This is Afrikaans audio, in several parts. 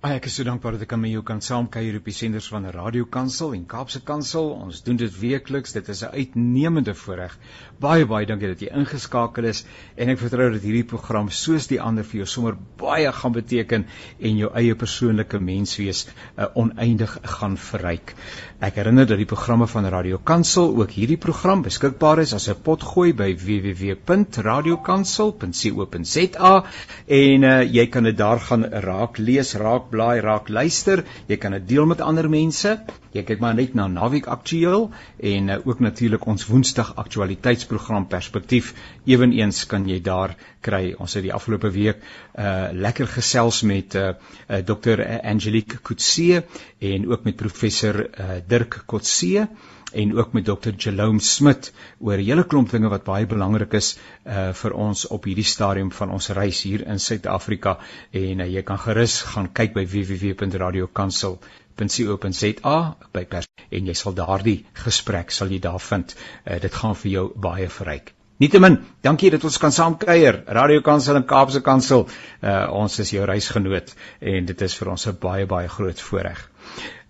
Baie ek is so dankbaar dat ek aan jou kan saamkuier op die senders van Radio Kansel en Kaapse Kansel. Ons doen dit weekliks. Dit is 'n uitnemende voorreg. Baie baie dankie dat jy ingeskakel is en ek vertrou dat hierdie program soos die ander vir jou sommer baie gaan beteken en jou eie persoonlike menswees uh, oneindig gaan verryk. Ek herinner dat die programme van Radio Kansel ook hierdie program beskikbaar is as 'n potgooi by www.radiokansel.co.za en uh, jy kan dit daar gaan raak lees, raak blaai raak luister. Jy kan dit deel met ander mense. Jy kyk maar net na Naweek Aktueel en uh, ook natuurlik ons Woensdag aktualiteitsprogram Perspektief. Eweneens kan jy daar kry. Ons het die afgelope week uh lekker gesels met uh, uh Dr Angelique Kutse en ook met professor uh Dirk Kotse en ook met Dr Jerome Smit oor 'n hele klomp dinge wat baie belangrik is uh vir ons op hierdie stadium van ons reis hier in Suid-Afrika en uh, jy kan gerus gaan kyk by www.radiokansel.co.za by pers en jy sal daardie gesprek sal jy daar vind. Uh, dit gaan vir jou baie verryk. Nietemin, dankie dat ons kan saamkuier. Radio Kansel en Kaapse Kansel. Uh ons is jou reisgenoot en dit is vir ons 'n baie baie groot voorreg.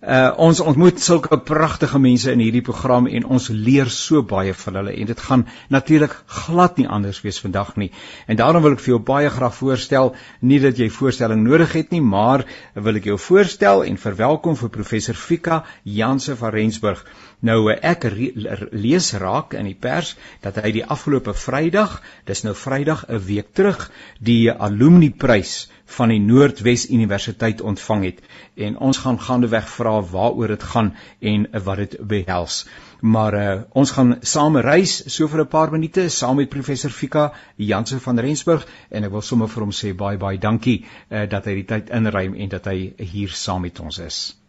Uh ons ontmoet sulke pragtige mense in hierdie program en ons leer so baie van hulle en dit gaan natuurlik glad nie anders wees vandag nie. En daarom wil ek vir jou baie graag voorstel, nie dat jy voorstelling nodig het nie, maar wil ek jou voorstel en verwelkom vir professor Fika Janse van Rensburg. Nou ek lees raak in die pers dat hy die afgelope Vrydag, dis nou Vrydag 'n week terug, die alumni prys van die Noordwes Universiteit ontvang het en ons gaan gaandeweg vra waaroor dit gaan en wat dit behels. Maar uh, ons gaan saam reis so vir 'n paar minute saam met professor Fika Jansen van Rensburg en ek wil sommer vir hom sê baie baie dankie uh, dat hy die tyd inruim en dat hy hier saam met ons is.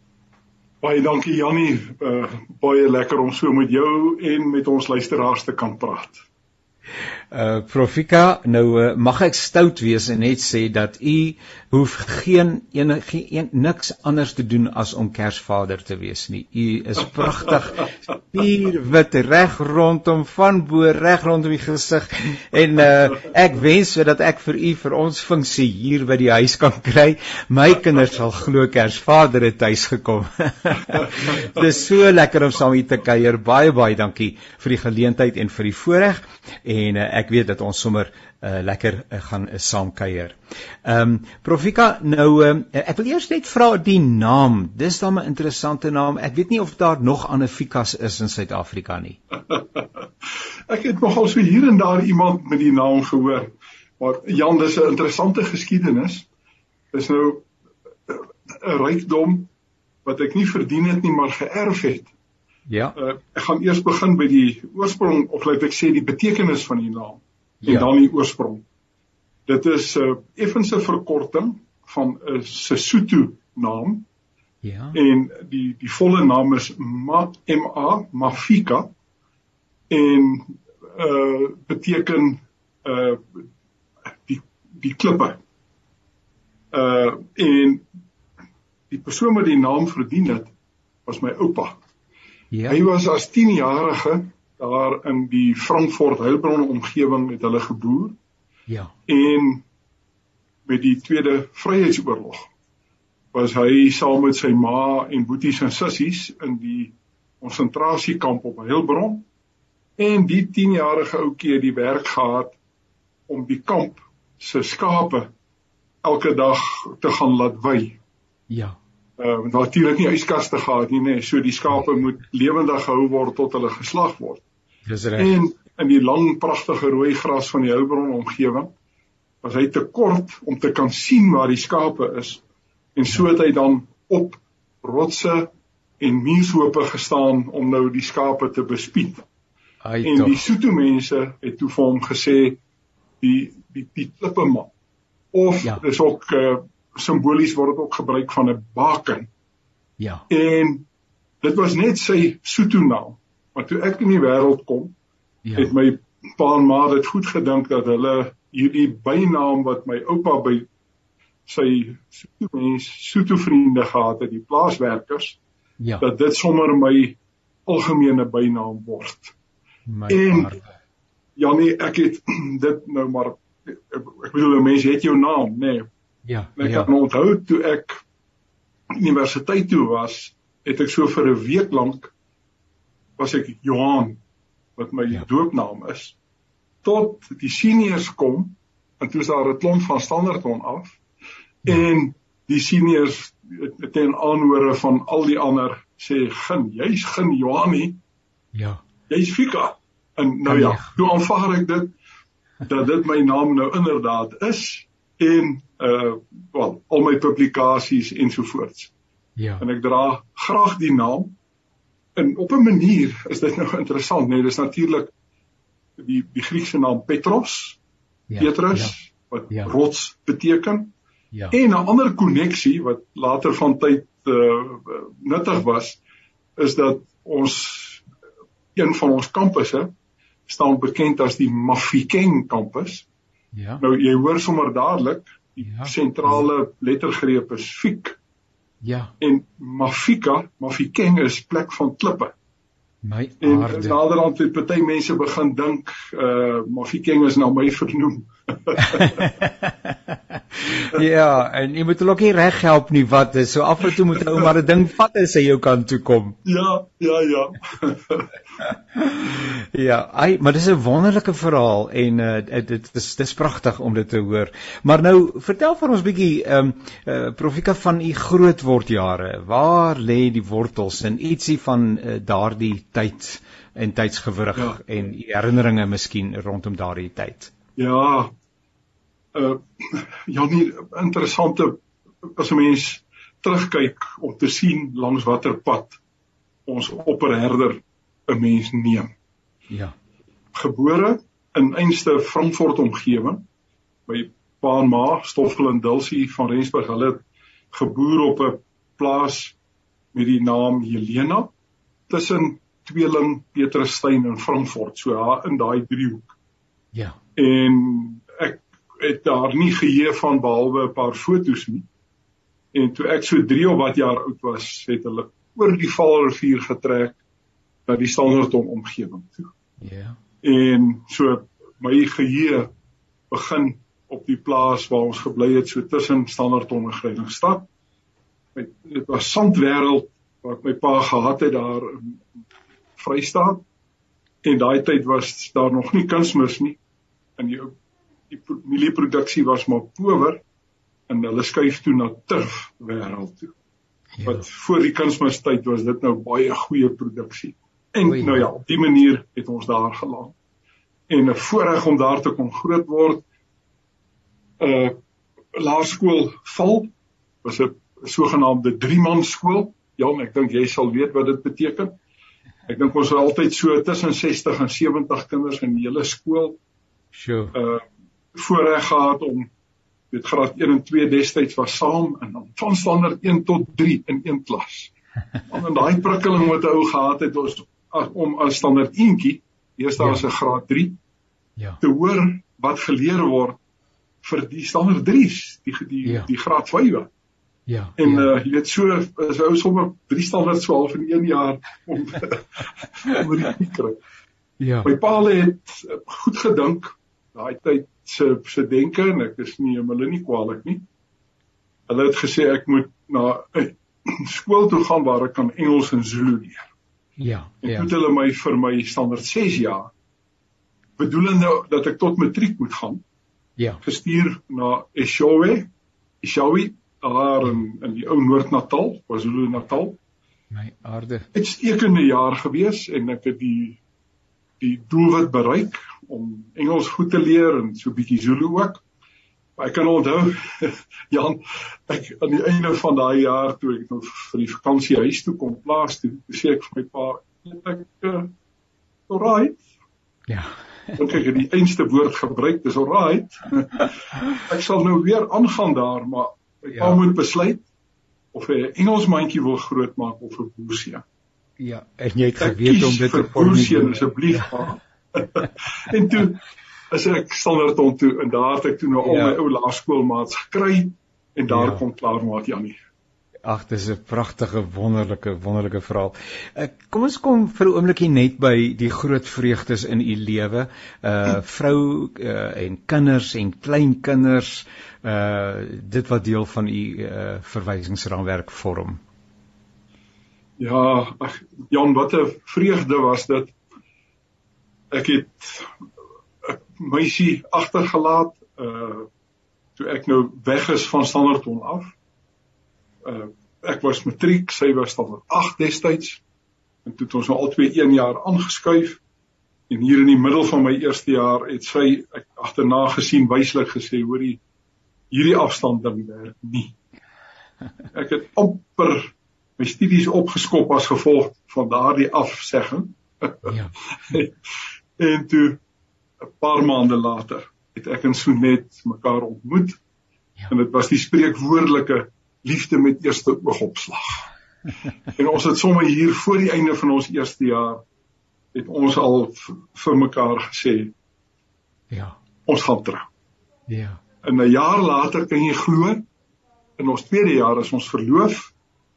Baie dankie Jannie, uh, baie lekker om so met jou en met ons luisteraars te kan praat. Uh Profika, nou uh, mag ek stout wees en net sê dat u hoef geen enige een, niks anders te doen as om Kersvader te wees nie. U is pragtig, spier wit reg rondom van bo reg rondom die gesig en uh ek wens sodat ek vir u vir ons funksie hier by die huis kan kry. My kinders sal glo Kersvader het huis gekom. Dis so lekker om saam hier te kuier. Baie baie dankie vir die geleentheid en vir die voorreg en uh, ek weet dat ons sommer uh, lekker uh, gaan uh, saam kuier. Ehm um, Profika nou uh, ek wil eers net vra die naam. Dis dan 'n interessante naam. Ek weet nie of daar nog ander Fikas is in Suid-Afrika nie. ek het nogal so hier en daar iemand met die naam gehoor. Maar Jan, dis 'n interessante geskiedenis. Dis nou 'n rykdom wat ek nie verdien het nie, maar geërf het. Ja. Uh, ek gaan eers begin by die oorsprong of laat ek sê die betekenis van die naam en ja. dan die oorsprong. Dit is 'n uh, effense verkorting van 'n uh, Sesotho naam. Ja. En die die volle naam is Ma M A Mafika en uh beteken uh die die klippe. Uh en die persoon wat die naam verdien het was my oupa. Ja. Hy was as 10-jarige daar in die Frankfurt Heilbron omgewing het hulle geboer. Ja. En met die Tweede Vryheidsoorlog was hy saam met sy ma en boeties en sissies in die konsentrasiekamp op Heilbron en die 10-jarige ouetjie het die werk gehad om die kamp se skape elke dag te gaan laat wy. Ja uh, natuurlik nie yskaste gehad nie nê so die skape moet lewendig gehou word tot hulle geslag word. Dis reg. En in die lang pragtige rooi gras van die Heilbron omgewing was hy te kort om te kan sien waar die skape is. En so het hy dan op rotse en muurshoope gestaan om nou die skape te bespied. Ai, en die Sotho mense het toe vir hom gesê die die die klippe man of ja. dis ook uh, simbolies word dit ook gebruik van 'n baken. Ja. En dit was net sy Sotho naam. Maar toe ek in die wêreld kom, ja. het my pa en ma dit goed gedink dat hulle hierdie bynaam wat my oupa by sy Sotho mens, Sotho vriende gehad het, die plaaswerkers, ja. dat dit sommer my algemene bynaam word. My en Janie, ek het dit nou maar ek bedoel mense het jou naam, nê? Nee, Ja. Ek ja. kan onthou toe ek universiteit toe was, het ek so vir 'n week lank was ek Johan wat my ja. doopnaam is tot die seniors kom en toe is daar 'n klomp van standaardton af ja. en die seniors ten aanhore van al die ander sê gin jy's gin Johanie ja jy's Fika en nou ja toe aanvaar ek dit dat dit my naam nou inderdaad is en uh wel al my publikasies ensovoorts ja. En ek dra graag die naam. En op 'n manier is dit nou interessant nee dis natuurlik die die Griekse naam Petros ja, Petrus ja, wat ja. rots beteken. Ja. En 'n ander koneksie wat later van tyd uh, nuttig was is dat ons een van ons kampusse staan bekend as die Mafikeng kampus ja nou jy hoor sommer dadelik die ja, sentrale lettergreep is Fik Ja. En Mafika, Mafikeng is plek van klippe. My aarde. En naderhand het party mense begin dink uh Mafikeng is nou my vernoem. ja, en jy moet hulle ook nie reg help nie wat is. So af en toe moet ou maar 'n ding vat as hy jou kant toe kom. Ja, ja, ja. ja, ai, maar dis 'n wonderlike verhaal en uh dit is dis pragtig om dit te hoor. Maar nou, vertel vir ons bietjie ehm um, uh Profika van u grootword jare. Waar lê die wortels en ietsie van uh, daardie tyd en tydsgewrig ja. en herinneringe miskien rondom daardie tyd? Ja. Uh ja, nie interessante as 'n mens terugkyk om te sien langs watter pad ons opperherder 'n mens neem. Ja. Gebore in einste Frankfurt omgewing by pa en ma Stoffel en Dulcie van Rensburg. Hulle het geboer op 'n plaas met die naam Helena tussen Tweeling, Petrusstein en Frankfurt, so daar in daai driehoek. Ja en het daar nie geheue van behalwe 'n paar fotos nie. En toe ek so 3 of wat jaar oud was, het hulle oor die Vaalrivier getrek na die Standerton omgewing toe. Ja. En so my geheue begin op die plaas waar ons gebly het so tussen Standerton en Greiningstad. Dit was sandwêreld wat my pa gehad het daar in Vrystaat. En daai tyd was daar nog nie kunsmis nie in die die mielieproduksie was maar power en hulle skuif toe na turf wêreld toe. Ja. Wat voor die kunsmistyd was dit nou baie goeie produksie. En Oei. nou ja, op die manier het ons daar geland. En 'n voorreg om daar te kon groot word. uh, Laerskool val was 'n sogenaamde drie-man skool. Ja, ek dink jy sal weet wat dit beteken. Ek dink ons het altyd so tussen 60 en 70 kinders in die hele skool Sure. Uh voorreg gehad om dit graad 1 en 2 destyds was saam en dan van standaard 1 tot 3 in een klas. In daai prikkeling wat ou gehad het ons om as standaard eentjie, eerste ja. as 'n graad 3 ja. te hoor wat geleer word vir die standaard 3s, die die ja. die graad 5. Ja. En ja. uh jy weet so as ou sommer drie standaard 12 in 1 jaar om om dit te kry. Ja. My pa het goed gedink daai tyd se se denke en ek is nie hulle nie kwaliek nie. Hulle het gesê ek moet na 'n skool toe gaan waar ek kan Engels en Zulu leer. Ja, en ja. En toe hulle my vir my standaard 6 jaar bedoelende dat ek tot matriek moet gaan. Ja. Gestuur na Eshowe, Eshowe daar in in die ou Noord-Natal, KwaZulu-Natal. My aarde. Dit het 'n stekende jaar gewees en ek het die die doelwit bereik om Engels goed te leer en so bietjie Zulu ook. Maar ek kan onthou Jan, ek aan die einde van daai jaar toe ek nog vir die vakansie huis toe kom plaas toe, sê ek vir my pa, ek uh, alright. Ja. Dink ek het die einste woord gebruik, dis alright. ek sal nou weer aangaan daar, maar my pa ja. moet besluit of hy 'n Engels mandjie wil grootmaak of 'n boesie. Ja, en jy het geweet om dit te formuleer asseblief. Ja. en toe as ek standaard om toe en daar het ek toe nou al ja. my ou laerskoolmaats gekry en daar ja. kom klaar maak Janie. Ag, dis 'n pragtige, wonderlike, wonderlike verhaal. Uh, kom ons kom vir 'n oombliekie net by die groot vreugdes in u lewe. Uh vrou uh, en kinders en kleinkinders, uh dit wat deel van u uh verwysingsraamwerk vorm. Ja, ag Jan, wat 'n vreugde was dit. Ek het 'n meisie agtergelaat uh toe ek nou weg is van Standerton af. Uh ek was matriek, sy was standaard 8 destyds. En toe het ons nou albei 1 jaar aangeskuif. En hier in die middel van my eerste jaar het sy ek agterna gesien wyslik gesê, hoorie, hierdie afstand ding werk nie. Ek het amper my studies opgeskop as gevolg van daardie afsegging. Ja. en toe 'n paar maande later het ek en Sonet mekaar ontmoet. Ja. En dit was die spreekwoordelike liefde met eerste oogopslag. en ons het sommer hier voor die einde van ons eerste jaar het ons al vir mekaar gesê ja, ons gaan trou. Ja. En 'n jaar later kan jy glo in ons tweede jaar is ons verloof.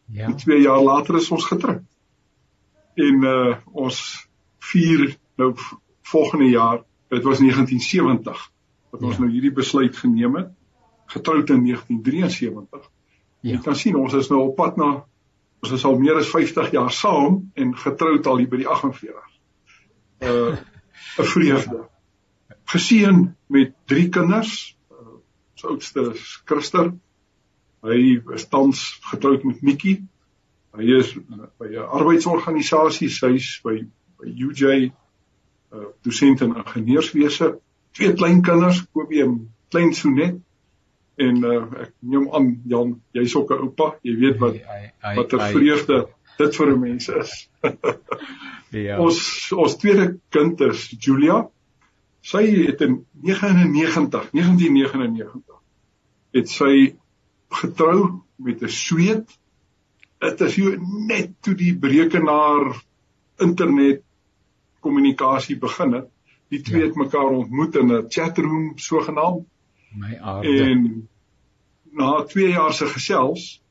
Ja. En 2 jaar later is ons getroud. En uh ons vier nou volgende jaar, dit was 1970 wat ons ja. nou hierdie besluit geneem het. Getroud in 1973. Ja. Jy kan sien ons is nou op pad na ons is al meer as 50 jaar saam en getroud al hier by die 48. Uh 'n vreugde. Geseën met 3 kinders. Uh, ons oudste is Christer. Hy is tans getroud met Nikki. Hy is by 'n arbeidsorganisasie, sy's by by UJ uh dosent in ingenieurswese. Twee kleinkinders, Kobie en klein Sonet. En uh ek neem aan Jan, jy's ook 'n oupa, jy weet wat wat 'n vreugde dit vir 'n mens is. ja. Ons ons tweede kind is Julia. Sy het in 99, 1999 het sy getrou met 'n sweet. Dit is hier net toe die brekenaar internet kommunikasie begin het. Die twee ja. het mekaar ontmoet in 'n chatroom sogenaamd. My aarde. En na 2 jaar se gesels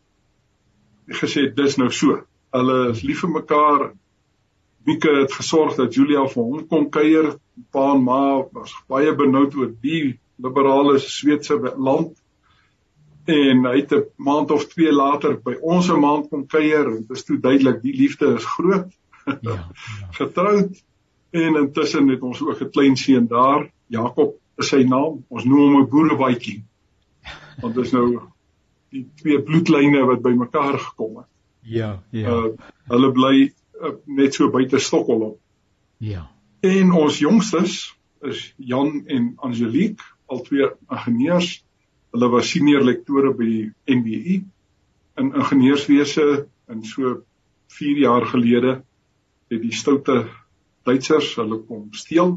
gesê dis nou so. Hulle is lief vir mekaar. Mieke het gesorg dat Julia vir hom kon kuier. Pa en ma was baie benoud oor die liberale Sweedse land en hy het 'n maand of 2 later by ons 'n maand kom kuier en dit is toe duidelik die liefde is groot. Ja. ja. Getroud en intussen het ons ook 'n klein seun daar, Jakob is sy naam. Ons noem hom 'n boerebaadjie. Want dit is nou die twee bloedlyne wat bymekaar gekom het. Ja, ja. Uh, hulle bly uh, net so buite Stockholm. Ja. En ons jongstes is Jan en Angelique, albei ingenieurs Hulle was senior lektore by die NBU in ingenieurswese en so 4 jaar gelede het die stoute Duitsers hulle kom steel.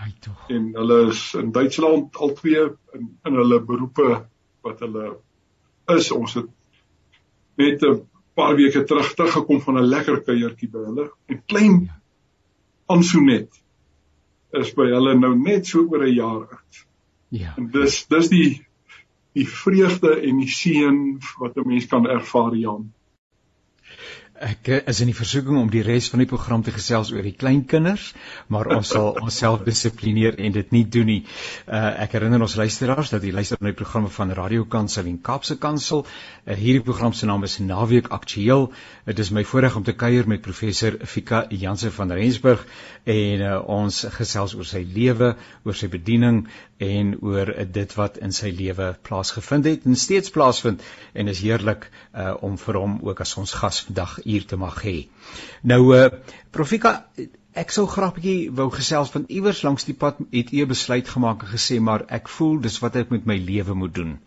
Ai tog. En hulle is in Duitsland al twee in in hulle beroepe wat hulle is. Ons het net 'n paar weke terug teruggekom van 'n lekker kuiertjie by hulle en klein Ansonet is by hulle nou net so oor 'n jaar oud. Ja. En dis dis die die vreugde en die seën wat 'n mens kan ervaar Jan. Ek is in die versoeking om die res van die program te gesels oor die kleinkinders, maar ons sal onsself dissiplineer en dit nie doen nie. Uh, ek herinner ons luisteraars dat jy luister na die programme van Radio Kansel en Kaapse Kansel. Uh, hierdie program se naam is Naweek Aktueel. Dit is my voorreg om te kuier met professor Fika Jansen van Rensburg en uh, ons gesels oor sy lewe, oor sy bediening en oor dit wat in sy lewe plaasgevind het en steeds plaasvind en is heerlik uh, om vir hom ook as ons gas vandag hier te mag hê. Nou uh Profika ek sou graag 'n bietjie wou gesels van iewers langs die pad het u besluit gemaak en gesê maar ek voel dis wat ek met my lewe moet doen.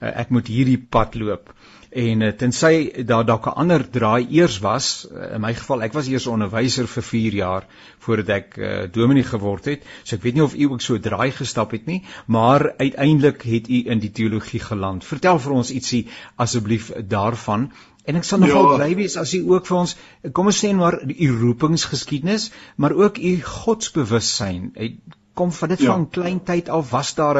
Uh, ek moet hierdie pad loop en uh, tensy daar dalk 'n ander draai eers was uh, in my geval ek was eers onderwyser vir 4 jaar voordat ek uh, dominee geword het so ek weet nie of u ook so draai gestap het nie maar uiteindelik het u in die teologie geland vertel vir ons ietsie asseblief daarvan En ek sal nogal ja. bly wees as u ook vir ons kom ons sê maar u roepingsgeskiedenis, maar ook u godsbewussyn. Kom van dit ja. van klein tyd af was daar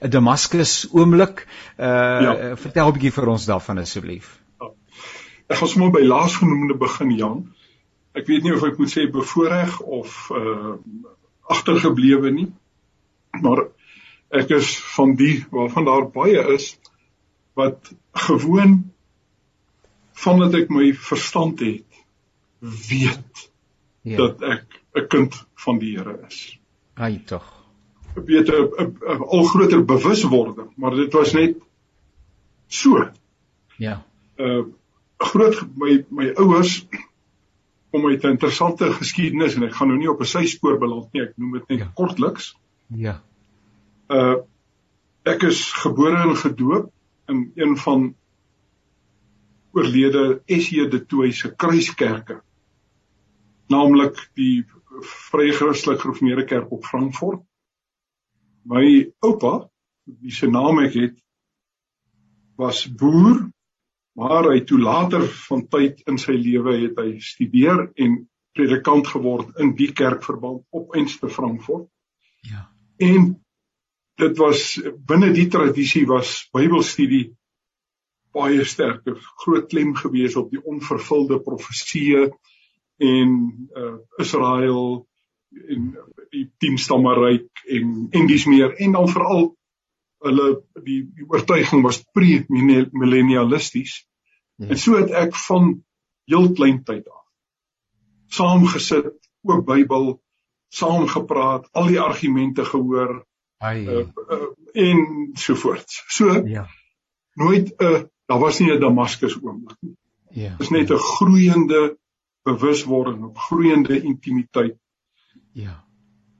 'n Damaskus oomblik. Uh ja. vertel 'n bietjie vir ons daarvan asseblief. Ja. ek gaan sommer by laasgenoemde begin Jan. Ek weet nie of ek moet sê bevoordeel of uh agtergeblewe nie. Maar ek is van die waarvan daar baie is wat gewoon vandat ek my verstand het weet ja. dat ek 'n kind van die Here is. Ai tog. Weet 'n al groter bewuswording, maar dit was net so. Ja. Uh groot my my ouers kom uit 'n interessante geskiedenis en ek gaan nou nie op 'n syspoor beland nie, ek noem dit net ja. kortliks. Ja. Uh ek is gebore en gedoop in een van oorlede SJ de Tooi se kruiskerke. Naamlik die Vrye Christelike Gereformeerde Kerk op Frankfurt. My oupa, wie se naam ek het, was boer, maar hy toe later van tyd in sy lewe het hy studeer en predikant geword in die kerkverband op Enste Frankfurt. Ja. En dit was binne die tradisie was Bybelstudie baie sterk, groot klem gewees op die onvervulde profesieë en uh, Israel en die tienstammeryk en en dis meer en dan veral hulle die, die oortuiging was pre-millennialisties. Ja. En so het ek van heel klein tyd af saamgesit, ook Bybel, saam gepraat, al die argumente gehoor. Ai. Uh, uh, en so voort. So ja. Nooit 'n uh, daar was nie 'n Damaskus oomblik nie. Ja. Dit is net 'n groeiende bewuswording, 'n groeiende intimiteit. Ja.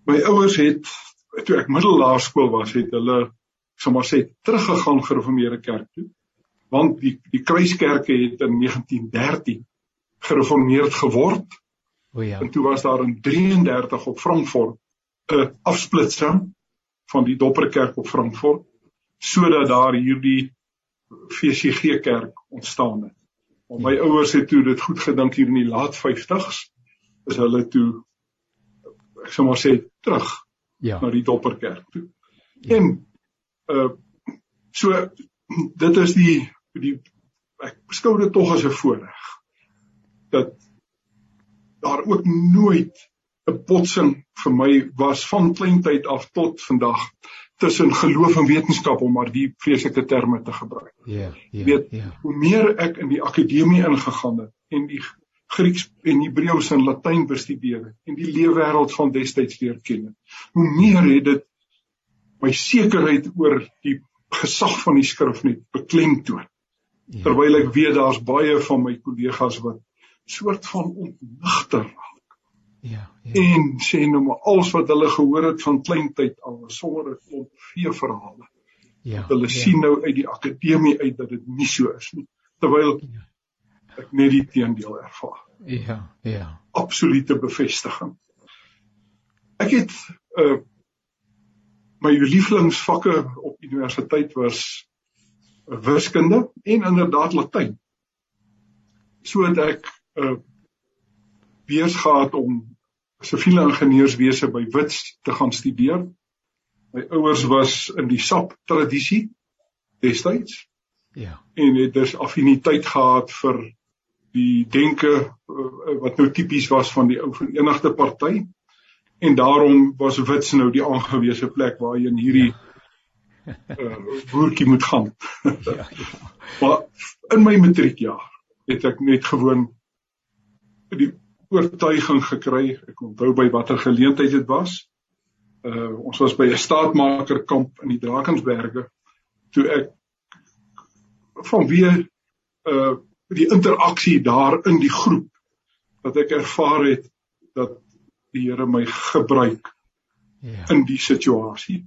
My ouers het toe ek middellaerskool was, het hulle sommer sê teruggegaan gereformeerde kerk toe. Want die die kruiskerke het in 1913 gereformeerd geword. O ja. En toe was daar in 33 op Frankfurt 'n afsplitsing van die Dopperkerk op Frankfurt sodat daar hierdie VCG kerk ontstaan het. Maar my ouers het toe dit goed gedink hier in die laat 50s is hulle toe ek sou maar sê terug ja. na die Dopperkerk toe. Ja. En uh so dit is die die ek beskou dit tog as 'n voorreg dat daar ook nooit 'n botsing vir my was van kleintyd af tot vandag tussen geloof en wetenskap om maar die vreeslike terme te gebruik. Ja, ja. Weet, ja. hoe meer ek in die akademie ingegaan het en die Grieks en Hebreëus en Latyn bestudeer het en die leefwêreld van destyds leer ken het, hoe meer het dit my sekerheid oor die gesag van die skrif net beklemtoon. Ja. Terwyl ek weet daar's baie van my kollegas wat soort van ontnigter raak Ja, ja. En sê nou maar alles wat hulle gehoor het van kleintyd al sonder 'n klomp vee verhale. Ja. Hulle ja. sien nou uit die akademie uit dat dit nie so is nie. Terwyl ja. ek net die teendeel ervaar. Ja, ja. Absolute bevestiging. Ek het uh my lieflingsvakke op universiteit was wiskunde en inderdaad Latyn. So het ek uh beurs gehad om siviele ingenieurswese by Wits te gaan studeer. My ouers was in die SAP tradisie destyds. Ja. En het dus affiniteit gehad vir die denke uh, wat nou tipies was van die ou Verenigde Party. En daarom was Wits nou die aangewese plek waar jy in hierdie ja. uh, moet gaan. ja, ja. Maar in my matriekjaar het ek net gewoon die oortuiging gekry. Ek onthou by watter geleentheid dit was. Uh ons was by 'n staatmakerkamp in die Drakensberge toe ek vanweë uh die interaksie daar in die groep dat ek ervaar het dat die Here my gebruik ja. in die situasie.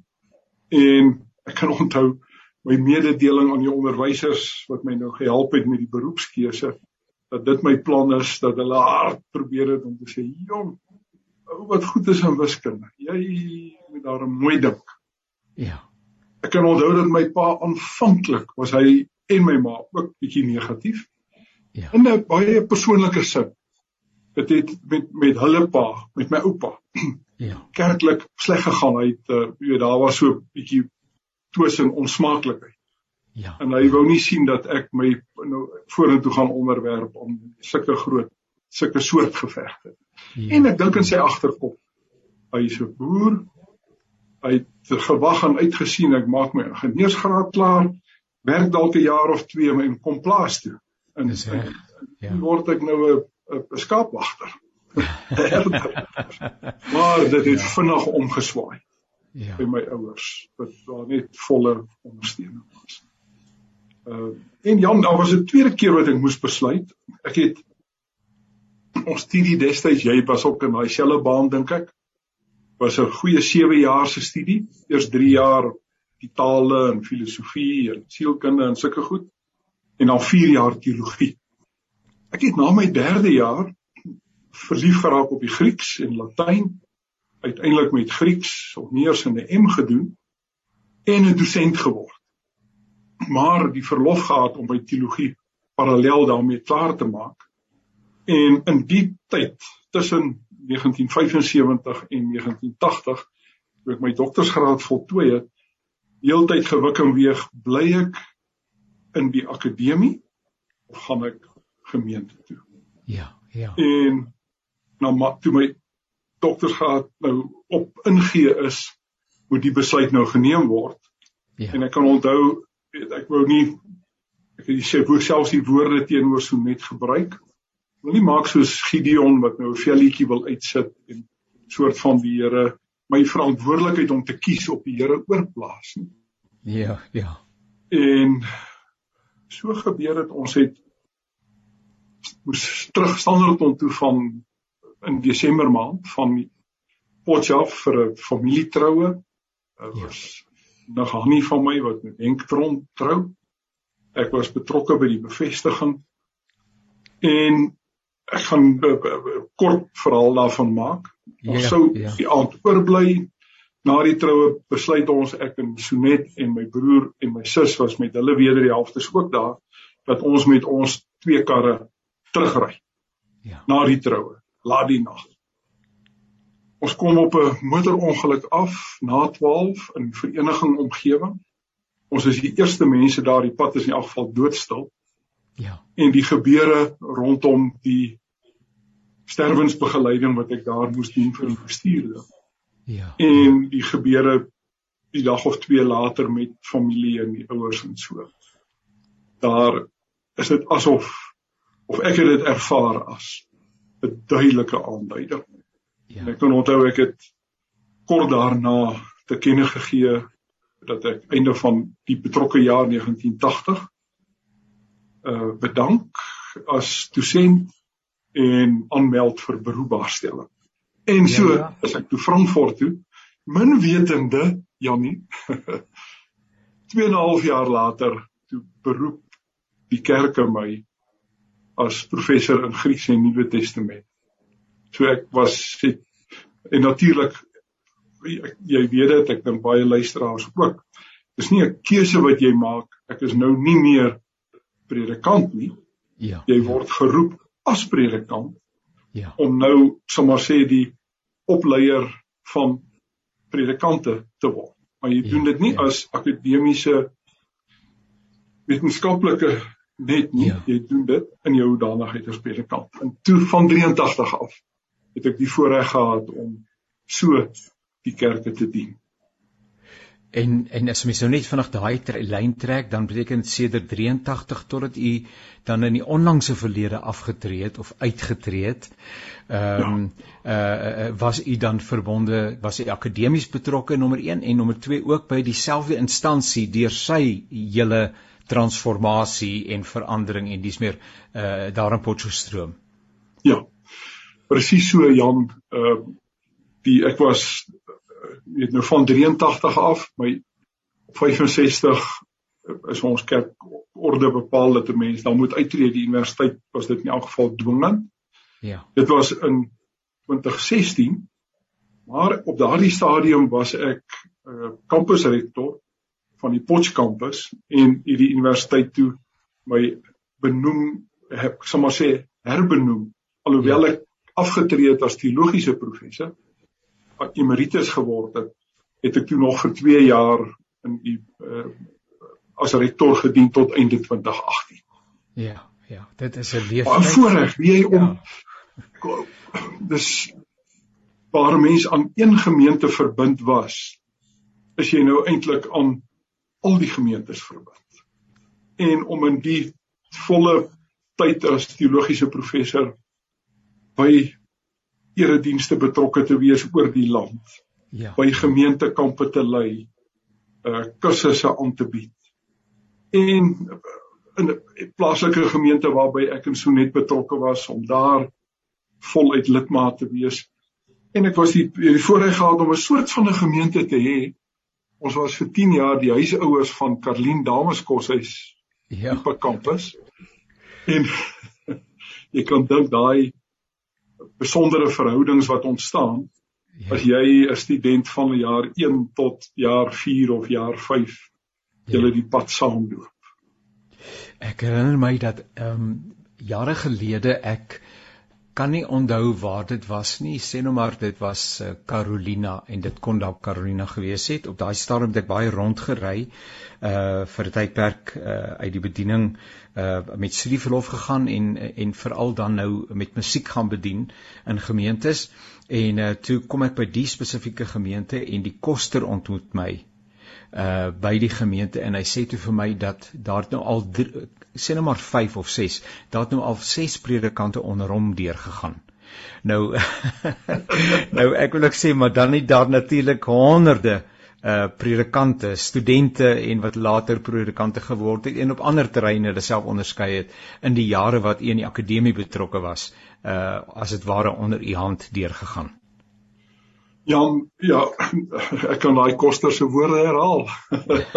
En ek kan onthou my mededeling aan die onderwysers wat my nou gehelp het met die beroepskeuse dat dit my plan is dat hulle hard probeer het om te sê jong wat goed is aan wiskunde jy moet daar 'n mooi dink. Ja. Ek kan onthou dat my pa aanvanklik was hy en my ma ook bietjie negatief. Ja. In 'n baie persoonlike sin. Dit het met met hulle pa met my oupa ja. kerklik sleg gegaan. Hy het uh, weet daar was so bietjie twis en onsmaaklikheid Ja. En hy wou nie sien dat ek my nou vorentoe gaan onderwerp om sulke groot sulke soort gevegte. Ja. En ek dink in sy agterkop, hy is 'n boer. Hy het gewag en uitgesien ek maak my ingenieursgraad klaar, werk dalk 'n jaar of twee en kom plaas toe. En dis reg. Ja. word ek nou 'n 'n skaapwagter. maar dit het ja. vinnig omgeswaai. Ja. by my ouers wat daar net volle ondersteuning was. Uh en Jan, daar was 'n tweede keer wat ek moes besluit. Ek het ons studie destyds, jy was ook in daai selfe baan dink ek. Was 'n goeie 7 jaar se studie. Eers 3 jaar die tale en filosofie en sielkunde en sulke goed en dan 4 jaar teologie. Ek het na my 3de jaar verlief geraak op die Grieks en Latyn. Uiteindelik met Grieks of meer in 'n M gedoen en 'n dosent geword. Maar die verlof gehad om my teologie parallel daarmee klaar te maak. En in die tyd tussen 1975 en 1980 toe ek my doktorsgraad voltooi het, heeltyd gewik en weeg, bly ek in die akademie of gaan ek gemeente toe? Ja, ja. En nou maar toe my doktorsgraad nou op ingee is, moet die besluit nou geneem word. Ja. En ek kan onthou ek wou nie ek het sê hoe selfs die woorde teenoor so net gebruik wil nie maak soos Gideon wat nou 'n velletjie wil uitsit en soort van die Here my verantwoordelikheid om te kies op die Here oorplaas nie. Ja, ja. En so gebeur dit ons het moes terug Standerton toe van in Desember maand van Potchefstroom vir 'n familietroue. Dit ja. was nog Hannie van my wat met Henk Tron trou. Ek was betrokke by die bevestiging en ek gaan 'n uh, uh, kort verhaal daarvan maak. Ons ja, sou ja. die aand oorbly. Na die troue besluit ons ek en Sonet en my broer en my sus was met hulle weder die helfte ook daar dat ons met ons twee karre terugry. Ja. Na die troue, laat die nag. Ons kom op 'n motorongeluk af na 12 in vereniging omgewing. Ons is die eerste mense daar, die pad is in elk geval doodstil. Ja. En die gebeure rondom die sterwensbegeleiding wat ek daar moes doen vir die bestuurder. Ja. En die gebeure die dag of twee later met familie en die ouers en so. Daar is dit asof of ek het dit ervaar as 'n duidelike aanduiding. Ja. En ek kan onthou ek het kort daarna te kenne gegee dat ek einde van die betrokke jaar 1980 uh bedank as dosent en aanmeld vir beroepbaarstelling. En so ja, ja. as ek toe Frankfurt toe, min wetende Jannie 2 en 'n half jaar later toe beroep die kerke my as professor in Grieks en Nuwe Testament. So ek was het, en natuurlik jy weet dit ek dink baie luisteraars ook. Dis nie 'n keuse wat jy maak. Ek is nou nie meer predikant nie. Ja. Jy word ja. geroep as predikant. Ja. Om nou sommer sê die opleier van predikante te word. Maar jy ja, doen dit nie ja. as akademiese wetenskaplike net nie. Ja. Jy doen dit in jou hoedanigheid as predikant. En toe van 83 af het ek die voorreg gehad om so die kerke te dien. En en as mens nou net vinnig daai lyn trek, dan beteken dit sedert 83 totdat u dan in die onlangse verlede afgetree het of uitgetree het. Ehm um, ja. uh was u dan verbonde, was u akademies betrokke nommer 1 en nommer 2 ook by dieselfde instansie deur sy hele transformasie en verandering en dis meer uh daar in Potchefstroom. Ja. Presies so Jan, uh die ek was weet nou van 83 af, my 65 is ons kerk orde bepaal dat 'n mens dan moet uittreë die universiteit was dit in elk geval dwingend. Ja. Dit was in 2016 maar op daardie stadium was ek uh, kampusrektor van die Potch kampus en hierdie universiteit toe my benoem heb sommer sê herbenoem alhoewel ja. ek afgetree het as teologiese professor emeritus geword het, het ek toe nog vir 2 jaar in die uh, as rektor gedien tot einde 2018. Ja, ja, dit is 'n lewe. Baie voorreg wie jy om ja. dis waar mense aan een gemeente verbind was, is jy nou eintlik aan al die gemeentes verbind. En om in die volle tyd as teologiese professor by eredienste betrokke te wees oor die land. Ja. By gemeentekampe te lei, uh kursusse aan te bied. En in 'n plaaslike gemeente waarby ek in Sonet betrokke was om daar voluit lidmaat te wees. En ek was die die voorreg gehad om 'n soort van 'n gemeente te hê. Ons was vir 10 jaar die huisouers van Karlien Dameskoshuis ja. op kampus. En jy kan dink daai besondere verhoudings wat ontstaan ja. as jy 'n student van jaar 1 tot jaar 4 of jaar 5 julle ja. die pad saamloop. Ek herinner my dat ehm um, jare gelede ek kan nie onthou waar dit was nie. Sê nou maar dit was uh, Carolina en dit kon dalk Carolina gewees het. Op daai stadium het ek baie rondgery uh vir 'n tydperk uh uit die bediening uh met studieverlof gegaan en en veral dan nou met musiek gaan bedien in gemeentes en uh toe kom ek by die spesifieke gemeente en die koster ontmoet my uh by die gemeente en hy sê toe vir my dat daar nou al drie, sê nou maar 5 of 6 daar het nou al 6 predikante onder hom deurgegaan. Nou nou ek wil ek sê maar dan nie daar natuurlik honderde uh predikante, studente en wat later predikante geword het en op ander terreine hulle self onderskei het in die jare wat u in die akademie betrokke was, uh as dit ware onder u hand deurgegaan. Jan, ja, ek kan daai koster se woorde herhaal.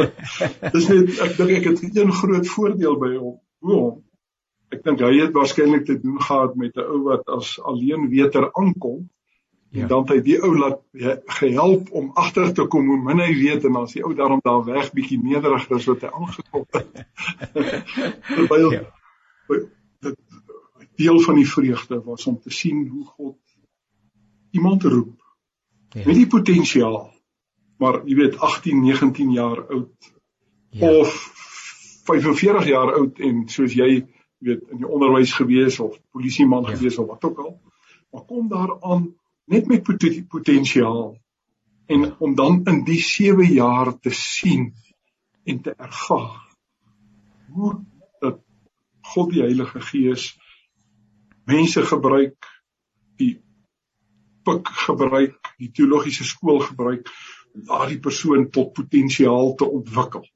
Dis net ek dink ek het een groot voordeel by hom. Hoe? Ek dink hy het waarskynlik te doen gehad met 'n ou wat as alleen weter aankom Ja. En dan het hy die ou laat gehelp om agter te kom hoe min hy weet en as die ou daarom daar weg bietjie nederiger is wat hy aangekom het. Terwyl ja. dit deel van die vreugde was om te sien hoe God iemand roep ja. met die potensiaal. Maar jy weet 18, 19 jaar oud ja. of 45 jaar oud en soos jy weet in die onderwys gewees of polisieman ja. gewees of wat ook al. Maar kom daar aan net met potensiaal en om dan in die 7 jaar te sien en te ervaar hoe dat God die Heilige Gees mense gebruik pik gebruik die teologiese skool gebruik om daardie persoon tot potensiaal te ontwikkel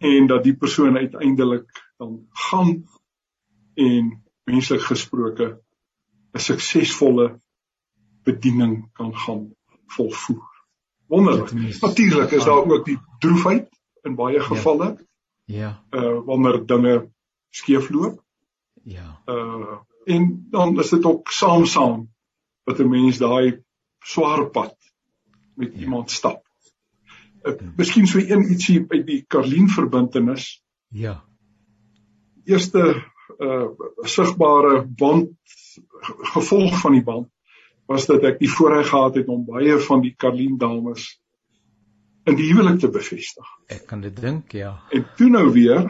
en dat die persoon uiteindelik dan gaan en menslik gesproke 'n suksesvolle bediening kan gaan volvoer. Wonderlik. Natuurlik is daar ook die droefheid in baie ja. gevalle. Ja. Uh wanneer dinge skeefloop. Ja. Uh en dan is dit ook saam saam dat 'n mens daai swaar pad met ja. iemand stap. Uh. Miskien so een ietsie uit die Karlien verbintenis. Ja. Eerste uh sigbare band gevolg van die band was dat ek die voorreg gehad het om baie van die Karlien dames in die huwelik te bevestig. Ek kan dit dink, ja. En toe nou weer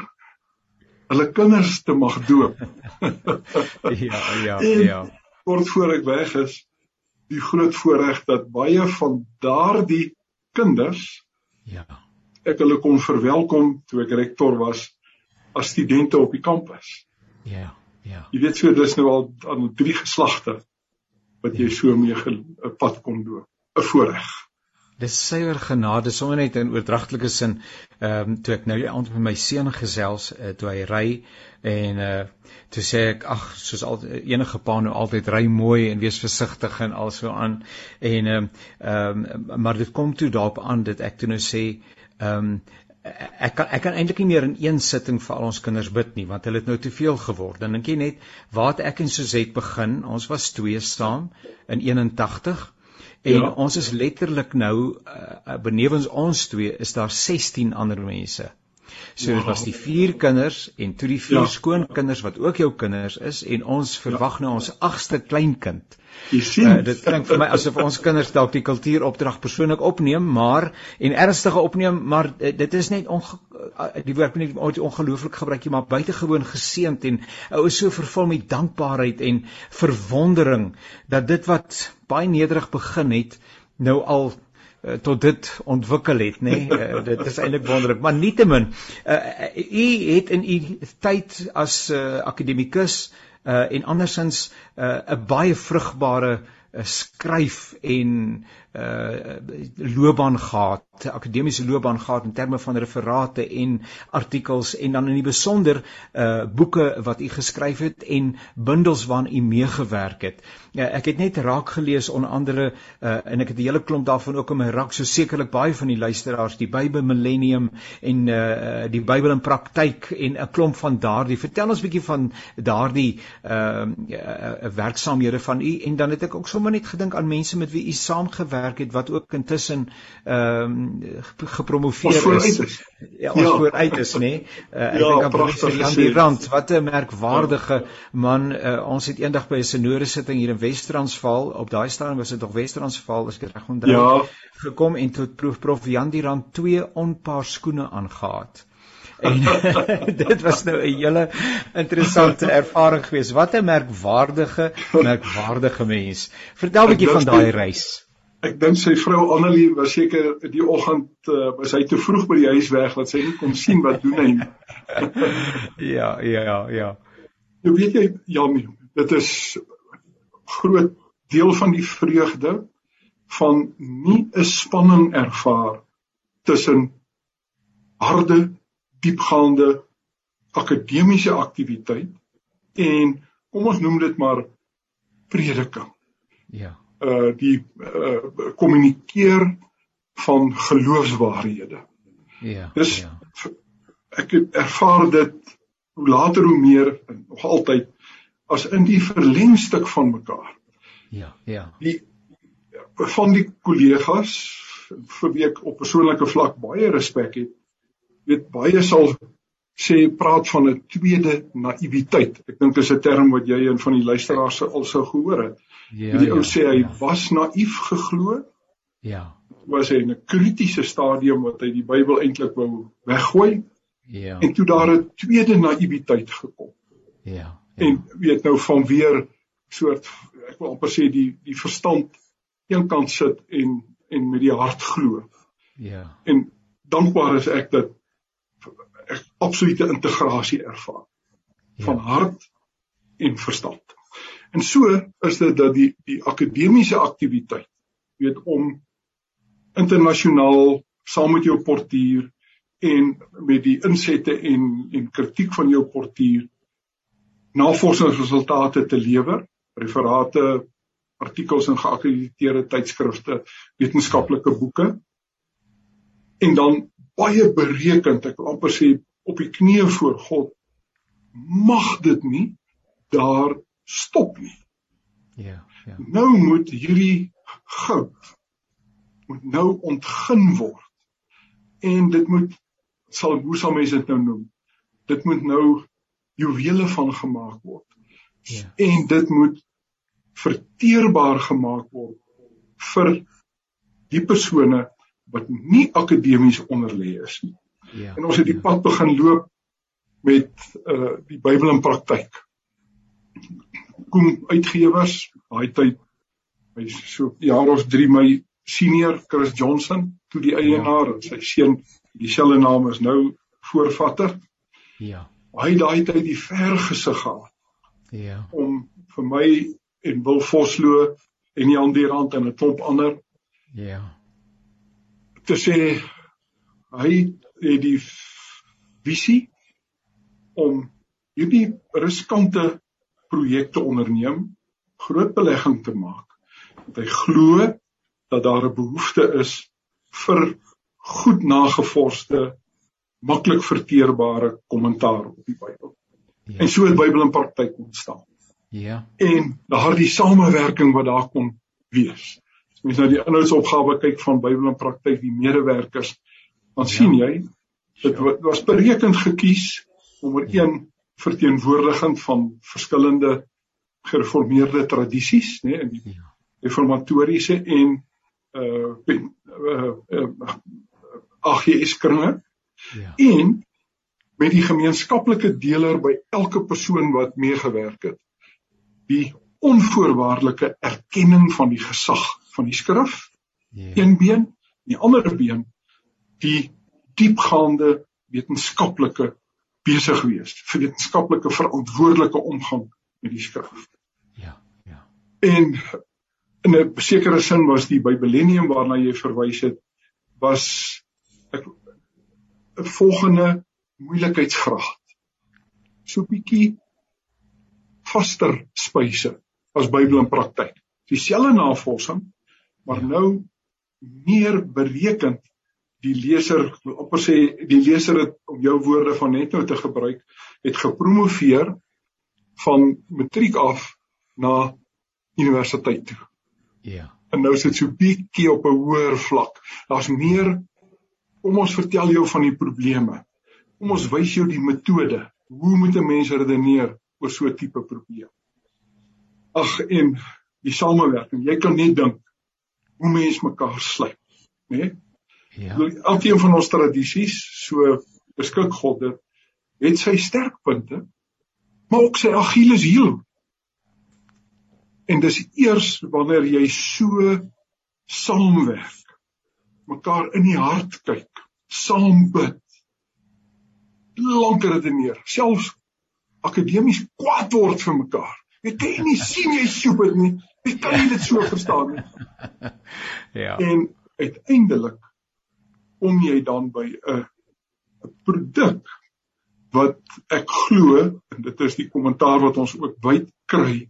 hulle kinders te mag doop. ja, ja, en ja. Kort voor ek weg is, die groot voorreg dat baie van daardie kinders ja, ek hulle kon verwelkom toe ek rektor was as studente op die kampus. Ja, ja. Jy weet so dis nou al aan drie geslagte wat jy so mee 'n pad kon loop. 'n Voorreg. Dis suiwer genade sonder net in oordragtelike sin. Ehm um, toe ek nou die aand met my seun gesels uh, toe hy ry en uh toe sê ek ag soos al enige pa nou altyd ry mooi en wees versigtig en also aan en ehm um, um, maar dit kom toe daarop aan dat ek toe nou sê ehm um, ek kan ek kan eintlik nie meer in een sitting vir al ons kinders bid nie want hulle het nou te veel geword. Dan dink jy net waar het ek en Suzette begin? Ons was twee saam in 81 en ja. ons is letterlik nou uh, benewens ons twee is daar 16 ander mense. So dit was die vier kinders en toe die vier ja. skoonkinders wat ook jou kinders is en ons verwag ja. nou ons agste kleinkind. Jy sien, uh, dit klink vir my asof ons kinders dalk die kultuuropdrag persoonlik opneem, maar en ernstige opneem, maar uh, dit is net die woord net ongelooflik gebruik jy maar buitengewoon geseënd en ou is so vervul met dankbaarheid en verwondering dat dit wat baie nederig begin het nou al uh, tot dit ontwikkel het nê nee? uh, dit is eintlik wonderlik maar nietemin uh, u het in u tyd as uh, akademikus uh, en andersins 'n uh, baie vrugbare uh, skryf en uh loopbaan gehad, akademiese loopbaan gehad in terme van referate en artikels en dan in die besonder uh boeke wat u geskryf het en bundels waaraan u meegewerk het. Ja, ek het net raak gelees onder andere uh en ek het 'n hele klomp daarvan ook in my rak, so sekerlik baie van die luisteraars, die Bybel Millennium en uh die Bybel in praktyk en 'n klomp van daardie. Vertel ons bietjie van daardie uh, uh werksaamhede van u en dan het ek ook sommer net gedink aan mense met wie u saamgewerk gewerk het wat ook intussen ehm um, gepromoveer is. is. Ja, ons ja. vooruit is nê. Nee. Uh, ek ja, dink aan professor Jan die Rand, wat 'n merkwaardige ja. man. Uh, ons het eendag by 'n sinode sitting hier in Wes-Transvaal, op daai stadium was dit nog Wes-Transvaal, as ek reg onthou, ja. gekom en tot prof prof Jan die Rand twee onpaar skoene aangetree. En dit was nou 'n hele interessante ervaring geweest. Wat 'n merkwaardige, merkwaardige mens. Vertel 'n bietjie van daai reis ek dink sy vrou Annelie was seker die oggend uh, was hy te vroeg by die huis weg dat sy nie kon sien wat doen hy. ja, ja, ja. Nou weet jy Jan, dit is groot deel van die vreugde van nie 'n spanning ervaar tussen harde, diepgaande akademiese aktiwiteit en kom ons noem dit maar prediking. Ja uh die uh kommunikeer van geloofswaarhede. Ja. Dis ja. ek het ervaar dit hoe later hoe meer en nog altyd as in die verlengstuk van mekaar. Ja, ja. Die van die kollegas vir wie ek op persoonlike vlak baie respek het, weet baie sal sê praat van 'n tweede naïwiteit. Ek dink dis 'n term wat jy en van die luisteraars al sou gehoor het. Ja. Die ou ja, sê hy ja. was naïef geglo. Ja. Was hy in 'n kritiese stadium wat hy die Bybel eintlik wou weggooi. Ja. En toe daar 'n tweede naïwiteit gekom. Ja. En weet nou van weer soort ek wil amper sê die die verstand eenkant sit en en met die hart glo. Ja. En dankbaar is ek dat ek absolute integrasie ervaar ja. van hart en verstand. En so is dit dat die die akademiese aktiwiteit weet om internasionaal saam met jou portuier en met die insette en en kritiek van jou portuier navorsingsresultate te lewer, referate, artikels in geakkrediteerde tydskrifte, wetenskaplike boeke en dan baie berekend, ek wil amper sê op die knieë voor God mag dit nie daar stop nie. Ja, ja. Nou moet hierdie goud moet nou ontgin word. En dit moet sal hoe sal mense dit nou noem? Dit moet nou juwele van gemaak word. Ja. En dit moet verteerbaar gemaak word vir die persone wat nie akademies onderlê is nie. Ja. En ons het die ja. pad begin loop met uh die Bybel in praktyk. Koen Uitgewers, daai tyd hy so jaar of 3 my senior Chris Johnson toe die eienaar en sy seun dieselfde naam is nou voorvatter. Ja. Hy daai tyd die ver gesig gehad. Ja. Om vir my en Wil Vosloo en Jan die Rand en 'n klomp ander ja. te sê hy het die visie om hierdie riskante projekte onderneem, groot belegging te maak. Want hy glo dat daar 'n behoefte is vir goed nagevorsde, maklik verteerbare kommentaar op die Bybel. Ja. En so het Bybel in praktyk ontstaan. Ja. En daardie samewerking wat daar kom wees. As mens nou die inhoudsopgawe kyk van Bybel in praktyk, die medewerkers, dan ja. sien jy dit was berekend gekies nommer 1 verteenwoordigend van verskillende gereformeerde tradisies, nê, nee, in die ja. reformatoriese en uh uh, uh, uh AGS kringe. Ja. En met die gemeenskaplike deler by elke persoon wat meegewerk het. Die onvoorwaardelike erkenning van die gesag van die skrif. Ja. Een been, die ander been die diepgaande wetenskaplike besig wees, vir wetenskaplike verantwoordelike omgang met die skrif. Ja, ja. En in 'n sekere sin was die Bybellenium waarna jy verwys het was volgende moeilikheidsgraad. So 'n bietjie vaster spyse as Bybel in praktyk. Dieselfde navorsing, maar nou meer berekend die leser op sê die leser het om jou woorde van net nou te gebruik het gepromoveer van matriek af na universiteit toe. Ja. En nou sit so bietjie op 'n hoër vlak. Daar's meer kom ons vertel jou van die probleme. Kom ons wys jou die metode. Hoe moet 'n mens redeneer oor so 'n tipe probleem? Ag en die samewerking. Jy kan net dink hoe mense mekaar sluit, né? Nee? Ja. Elkeen van ons tradisies, so beskik God dit, het sy sterkpunte, maar ook sy Achilleshiel. En dis eers wanneer jy so saamwerk, mekaar in die hart kyk, saam bid, lanker redeneer, selfs akademies kwaad word vir mekaar. Jy kan nie sien jy soep dit nie. Jy kan nie dit so verstaan nie. Ja. En uiteindelik kom jy dan by 'n 'n produk wat ek glo en dit is die kommentaar wat ons ook wyd kry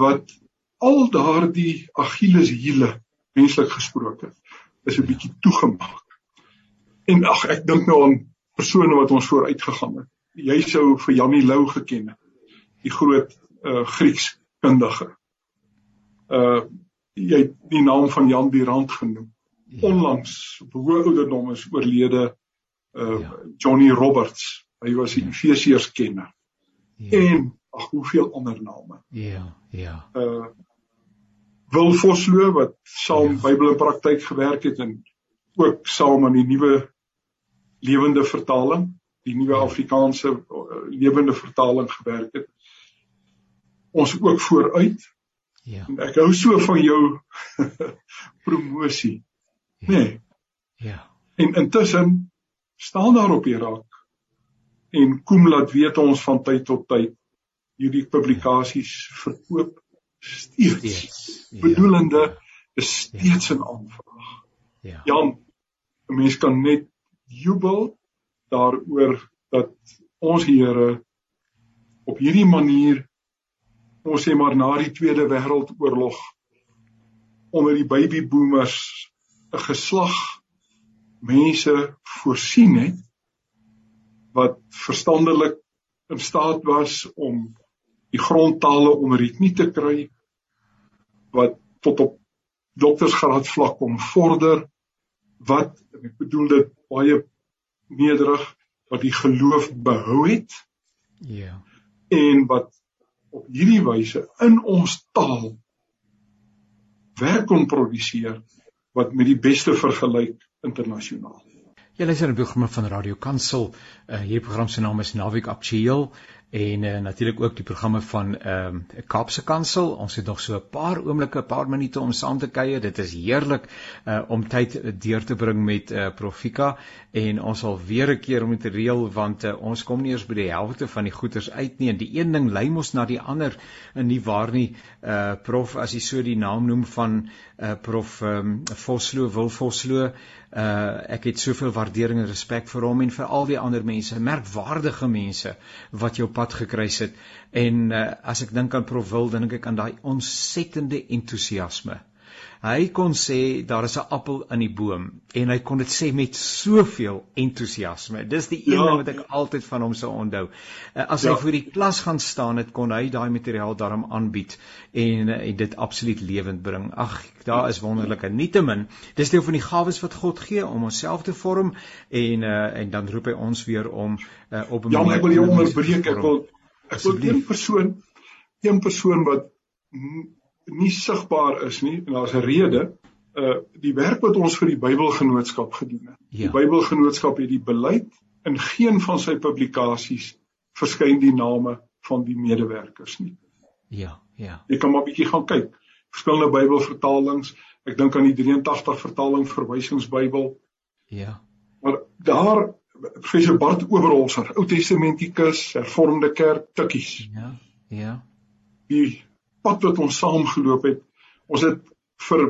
wat al daardie Achilleshiele menslik gesproke is 'n bietjie toegemaak. En ag ek dink nou aan persone wat ons vooruit gegaan het. Jy sou vir Janie Lou geken het. Die groot uh Grieks kundige. Uh jy het die naam van Jan Durant genoem ja. onlangs op hoë ouderdom is oorlede uh ja. Johnny Roberts. Hy was 'n ja. Efesiërs kenner. Ja. En ag hoeveel ander name. Ja, ja. Uh Wil Vosloo wat saam ja. Bybel in praktyk gewerk het en ook saam aan die nuwe lewende vertaling, die nuwe ja. Afrikaanse uh, lewende vertaling gewerk het. Ons ook vooruit. Ja. En ek hou so van jou promosie. Nee. Ja. En intussen staan daar op Irak en kom laat weet ons van tyd tot tyd hierdie publikasies verkoop steeds. steeds. Ja. Bedoelende is steeds 'n ja. aanvraag. Ja. Jan, 'n mens kan net jubel daaroor dat ons Here op hierdie manier ons sê maar na die Tweede Wêreldoorlog onder die baby boomers 'n geslag mense voorsien het wat verstandelik in staat was om die grondtale onder die knie te kry wat tot op doktorsgraad vlak kom vorder wat ek bedoel dit baie nederig wat die geloof behou het ja en wat op hierdie wyse in ons taal werk kon produseer wat met die beste vergelyk internasionaal. Jy luister na 'n program van Radio Kansel. Uh, hierdie program se naam is Naweek Aktueel en uh, natuurlik ook die programme van ehm uh, Kaapse Kansel. Ons het nog so 'n paar oomblikke, 'n paar minute om saam te kuier. Dit is heerlik uh, om tyd deur te bring met uh, Profika en ons sal weer 'n keer om te reël want uh, ons kom nie eers by die helfte van die goeders uit nie en die een ding lei mos na die ander en nie waar nie. Uh Prof as jy so die naam noem van uh Prof um, Vosloo wil Vosloo uh ek het soveel waardering en respek vir hom en vir al die ander mense, merkwaardige mense wat jou pad gekruis het. En uh as ek dink aan Prof Wil, dink ek aan daai ontsettende entoesiasme Hy kon sê daar is 'n appel in die boom en hy kon dit sê met soveel entoesiasme. Dis die een ja. ding wat ek altyd van hom sou onthou. Eh, as ja. hy voor die klas gaan staan het, kon hy daai materiaal daarom aanbied en, eh, en dit absoluut lewend bring. Ag, daar is wonderlike. Nietemin, dis deel van die gawes wat God gee om onsself te vorm en uh, en dan roep hy ons weer om uh, op 'n Ja, ek wil jou onderbreek. Ek wil ek wil een persoon een persoon wat nie sigbaar is nie en daar's 'n rede uh die werk wat ons vir die Bybelgenootskap gedoen het. Ja. Die Bybelgenootskap het die beleid in geen van sy publikasies verskyn die name van die medewerkers nie. Ja, ja. Jy kan maar bietjie gaan kyk. Verskillende Bybelvertalings, ek dink aan die 83 vertaling verwysingsbybel. Ja. Maar daar professor Bart Oberholzer, Ou Testamentikus, Hervormde Kerk tikkies. Ja. Ja. Die pad wat ons saam geloop het, ons het vir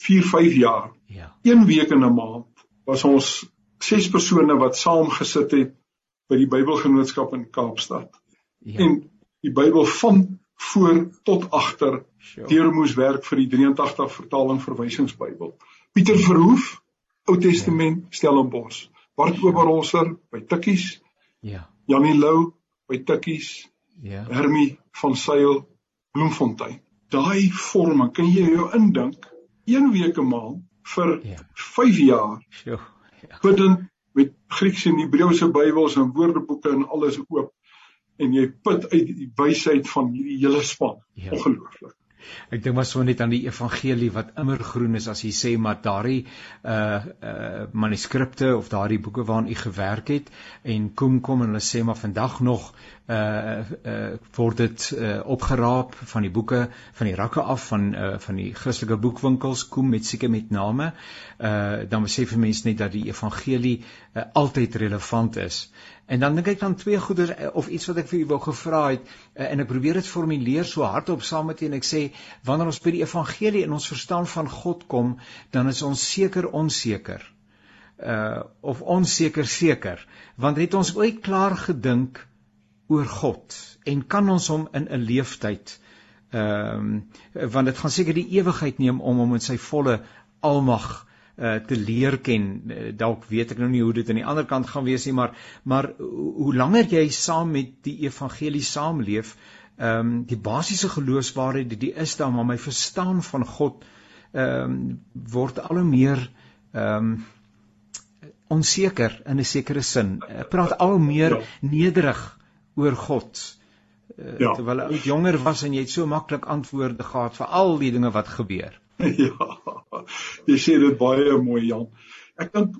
4, 5 jaar. Ja. Een week in 'n maand was ons ses persone wat saam gesit het by die Bybelgenootskap in Kaapstad. Ja. En die Bybel van voor tot agter deur moes werk vir die 83 vertaling verwysingsbybel. Pieter Verhoef, Ou Testament, ja. Stellenbosch. Bart Oberholzer by Tikkies. Ja. Janie Lou by Tikkies. Ja. Hermie van Sail Bloemfontein. Daai vorme, kan jy jou indink? Een week 'n maand vir ja. 5 jaar. Ja. Ja. Bidend met Griekse en Hebreëse Bybels en woordeboeke en alles oop en jy put uit die wysheid van hierdie hele span. Ja. Ongelooflik. Ek dink maar so net aan die evangelie wat immergroen is as jy sê maar daardie uh uh manuskripte of daardie boeke waaraan u gewerk het en kom kom en hulle sê maar vandag nog uh uh word dit uh opgeraap van die boeke van die rakke af van uh van die Christelike boekwinkels kom met seker met name. Uh dan besef mense net dat die evangelie uh, altyd relevant is En dan dink ek dan twee goeders eh, of iets wat ek vir u wou gevra het eh, en ek probeer dit formuleer so hardop saam met u en ek sê wanneer ons by die evangelie in ons verstaan van God kom, dan is ons seker onseker. Uh of onseker seker, want het ons ooit klaar gedink oor God en kan ons hom in 'n leeftyd ehm um, want dit gaan seker die ewigheid neem om hom in sy volle almag uh, te leer ken. Uh, dalk weet ek nou nie hoe dit aan die ander kant gaan wees nie, maar maar hoe langer jy saam met die evangelie saamleef, ehm um, die basiese geloofswaarheid die, die is daar, maar my verstaan van God ehm um, word al hoe meer ehm um, onseker in 'n sekere sin. Ek praat al meer ja. nederig oor God. Uh, ja. Terwyl ek jonger was en jy het so maklik antwoorde gehad vir al die dinge wat gebeur. ja. Jy sê dit baie mooi Jan. Ek dink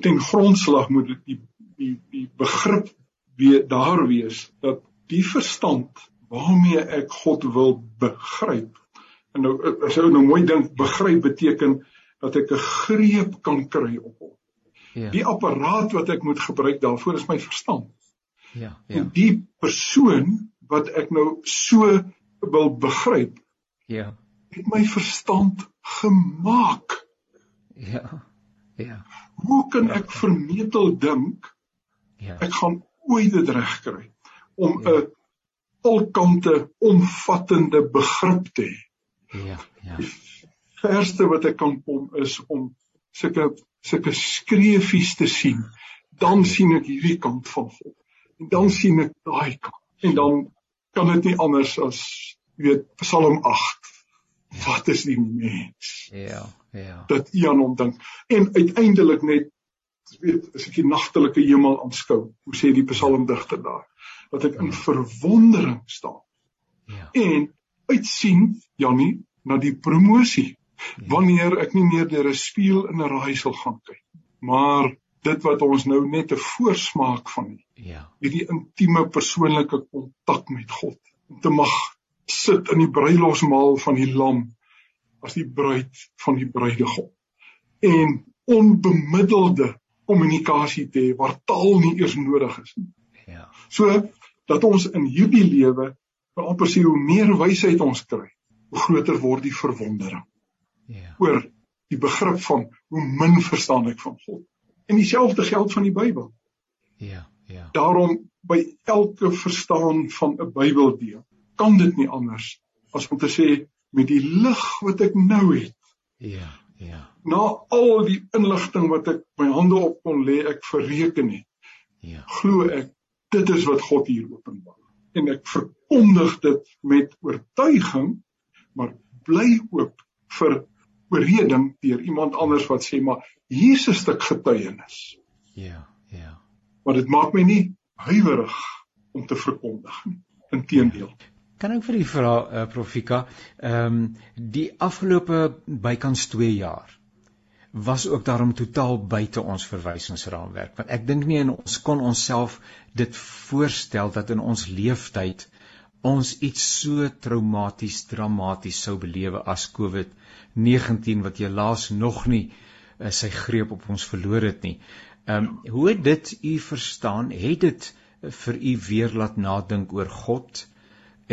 ten grondslag moet dit die die die begrip weer daar wees dat die verstand waarmee ek God wil begryp. En nou as jy nou mooi dink, begryp beteken dat ek 'n greep kan kry op hom. Ja. Die apparaat wat ek moet gebruik daarvoor is my verstand. Ja, ja. En die persoon wat ek nou so wil begryp. Ja het my verstand gemaak. Ja. Ja. Hoe kan ek vermetel dink? Ja. Ek gaan ooit dit regkry om 'n ja. alkante omvattende begrip te hê. Ja, ja. Die verste wat ek kan kom is om sulke sulke skreefies te sien. Dan sien ek hierdie kant van God. En dan sien ek daai kant. En dan kan dit nie anders as weet Psalm 8 wat is die mens? Ja, ja. Dat u aan hom dink en uiteindelik net weet as ek die nagtelike hemel aanskou, hoe sê die psalmdigter daar, dat ek in ja. verwondering staan. Ja. En uitsien Jannie na die promosie ja. wanneer ek nie meer deur 'n spieël in 'n raaisel gaan kyk, maar dit wat ons nou net 'n voorsmaak van het. Ja. Hierdie intieme persoonlike kontak met God om te mag sit in die bruilofsmaal van die lam as die bruid van die bruidegom en onbemiddelde kommunikasie te hê waar taal nie eers nodig is nie. Ja. So dat ons in hierdie lewe amper sê hoe meer wysheid ons kry, hoe groter word die verwondering. Ja. oor die begrip van hoe min verstaan ek van God. En dieselfde geld van die Bybel. Ja, ja. Daarom by elke verstaan van 'n Bybeldeel kan dit nie anders as om te sê met die lig wat ek nou het. Ja, ja. Na al die inligting wat ek my hande op kon lê, ek verreken het. Ja. Glo ek dit is wat God hier openbaar. En ek verkondig dit met oortuiging, maar bly oop vir oorreding deur iemand anders wat sê maar hier's 'n stuk getuienis. Ja, ja. Maar dit maak my nie huiwerig om te verkondig nie. Inteendeel. Ja. Kan ek vir u vra uh, Profika, ehm um, die afgelope bykans 2 jaar was ook daarom totaal buite ons verwysingsraamwerk want ek dink nie in ons kon onsself dit voorstel dat in ons leeftyd ons iets so traumaties dramaties sou belewe as COVID-19 wat jy laas nog nie uh, sy greep op ons verloor het nie. Ehm um, hoe dit u verstaan? Het dit vir u weer laat nadink oor God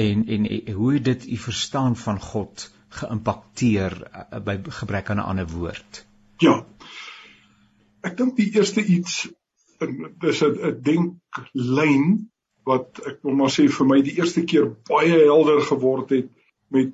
en en hoe het dit u verstaan van God geïmpakteer uh, by gebrek aan 'n ander woord? Ja. Ek dink die eerste iets dis 'n denklyn wat ek wil maar sê vir my die eerste keer baie helder geword het met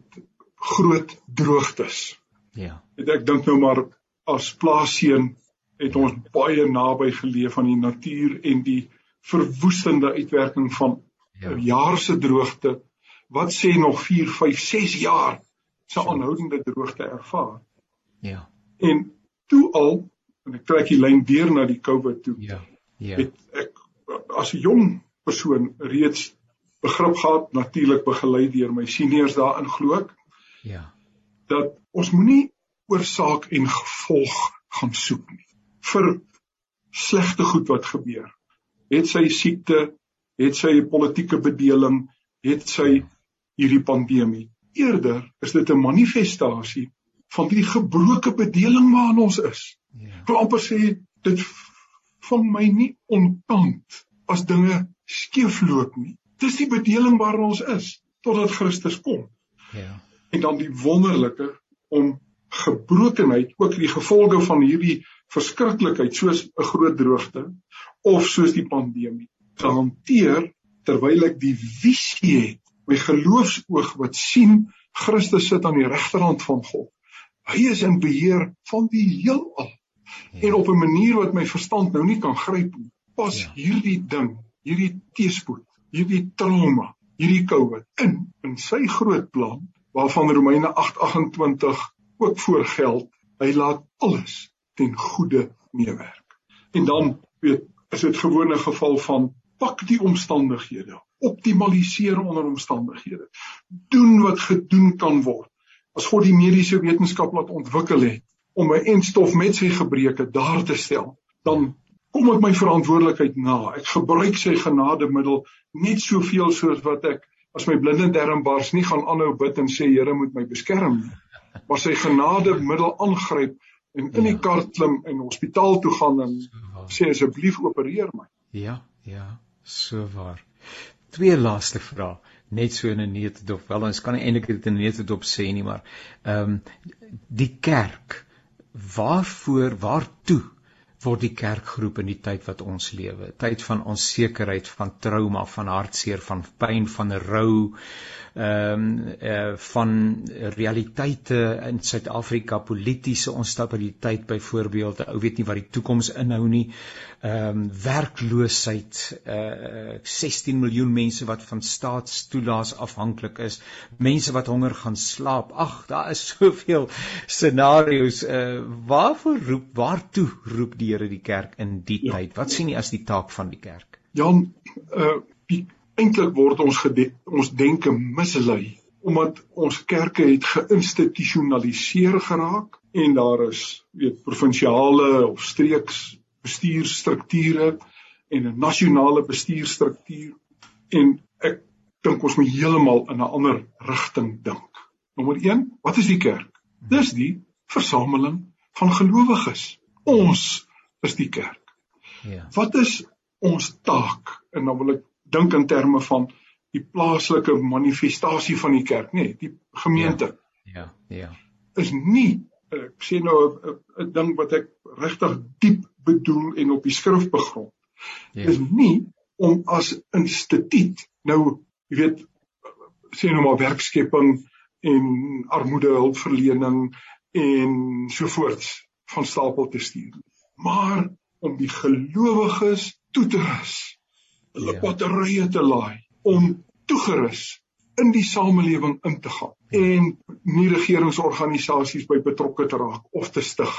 groot droogtes. Ja. En ek dink nou maar as plaasseun het ons baie naby geleef aan die natuur en die verwoestende uitwerking van ja. 'n jaar se droogte. Wat sê nog 4, 5, 6 jaar se aanhoudende droogte ervaar. Ja. En toe al en ek trek die lyn deur na die COVID toe. Ja. Ja. Het ek as 'n jong persoon reeds begrip gehad natuurlik begelei deur my seniors daarin glo ek. Ja. Dat ons moenie oorsaak en gevolg gaan soek nie vir slegte goed wat gebeur. Het sy siekte, het sy politieke bedeling, het sy hierdie pandemie. Eerder is dit 'n manifestasie van die gebroke bedeling waarin ons is. Ja. Ek wil amper sê dit vang my nie ontant as dinge skeefloop nie. Dis die bedeling waarin ons is totdat Christus kom. Ja. En dan die wonderlike om gebrokenheid, ook die gevolge van hierdie verskriklikheid soos 'n groot droogte of soos die pandemie te hanteer terwyl ek die visie het, my geloofsoog wat sien Christus sit aan die regterhand van God. Hy is in beheer van die heelal. En op 'n manier wat my verstand nou nie kan gryp nie pas ja. hierdie ding, hierdie teespoed, hierdie trauma, hierdie COVID in in sy groot plan waarvan Romeine 8:28 ook voorgeld. Hy laat alles ten goeie meewerk. En dan weet is dit gewone geval van pak die omstandighede, optimaliseer onder omstandighede. Doen wat gedoen kan word. As God die mediese wetenskap laat ontwikkel het om 'n enstof met sy gebreke daar te stel, dan kom ek my verantwoordelikheid na. Ek gebruik sy genademiddel net soveel soos wat ek as my blinde darm bars nie gaan aanhou bid en sê Here moet my beskerm nie. Maar sy genademiddel aangryp en in die ja. kar klim en hospitaal toe gaan en sê asseblief opereer my. Ja, ja, so waar. Twee laaste vrae net so in 'n neutedop. Wel ons kan eintlik dit in 'n neutedop sê nie, maar ehm um, die kerk waarvoor waartoe word die kerk geroep in die tyd wat ons lewe, tyd van onsekerheid, van trauma, van hartseer, van pyn, van rou, ehm um, eh van realiteite in Suid-Afrika, politieke onstabiliteit byvoorbeeld, ou weet nie wat die toekoms inhou nie. Ehm um, werkloosheid, eh uh, 16 miljoen mense wat van staatstoelaas afhanklik is, mense wat honger gaan slaap. Ag, daar is soveel scenario's. Eh uh, waarvoor roep, waartoe roep die Here die kerk in die ja. tyd? Wat sien jy as die taak van die kerk? Jan, eh uh, eintlik word ons ons denke mislei omdat ons kerke het geïnstitusionaliseer geraak en daar is weet provinsiale of streeks bestuurstrukture en 'n nasionale bestuurstruktuur en ek dink ons moet heeltemal in 'n ander rigting dink. Nommer 1, wat is die kerk? Dis die versameling van gelowiges. Ons is die kerk. Ja. Wat is ons taak? En dan wil ek dink in terme van die plaaslike manifestasie van die kerk, nê, nee, die gemeente. Ja. Ja. ja. Is nie ek sê nou 'n ding wat ek regtig diep bedoel en op die skrif begrond. Ja. Is nie om as instituut nou, jy weet, sê nou maar werkskepping en armoede hulpverlening en sovoorts van stapel te stuur. Maar om die gelowiges toe te rus hulle ja. batterye te laai om toegerus in die samelewing in te gaan ja. en nie regeringsorganisasies by betrokke te raak of te stig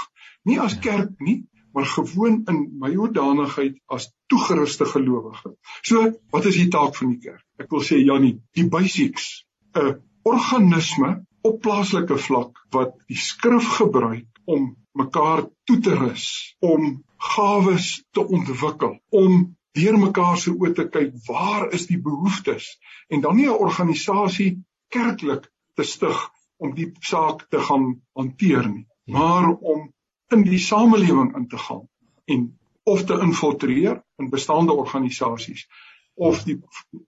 nie as ja. kerk nie maar gewoon in my hoedanigheid as toegeruste gelowige. So, wat is die taak van die kerk? Ek wil sê Jannie, die basics, 'n organisme op plaaslike vlak wat die skrif gebruik om mekaar toe te rus, om gawes te ontwikkel, om deur mekaar se oë te kyk, waar is die behoeftes en dan nie 'n organisasie kerklik te stig om die saak te gaan hanteer nie, ja. maar om in die samelewing in te gaan en of te infiltreer in bestaande organisasies of die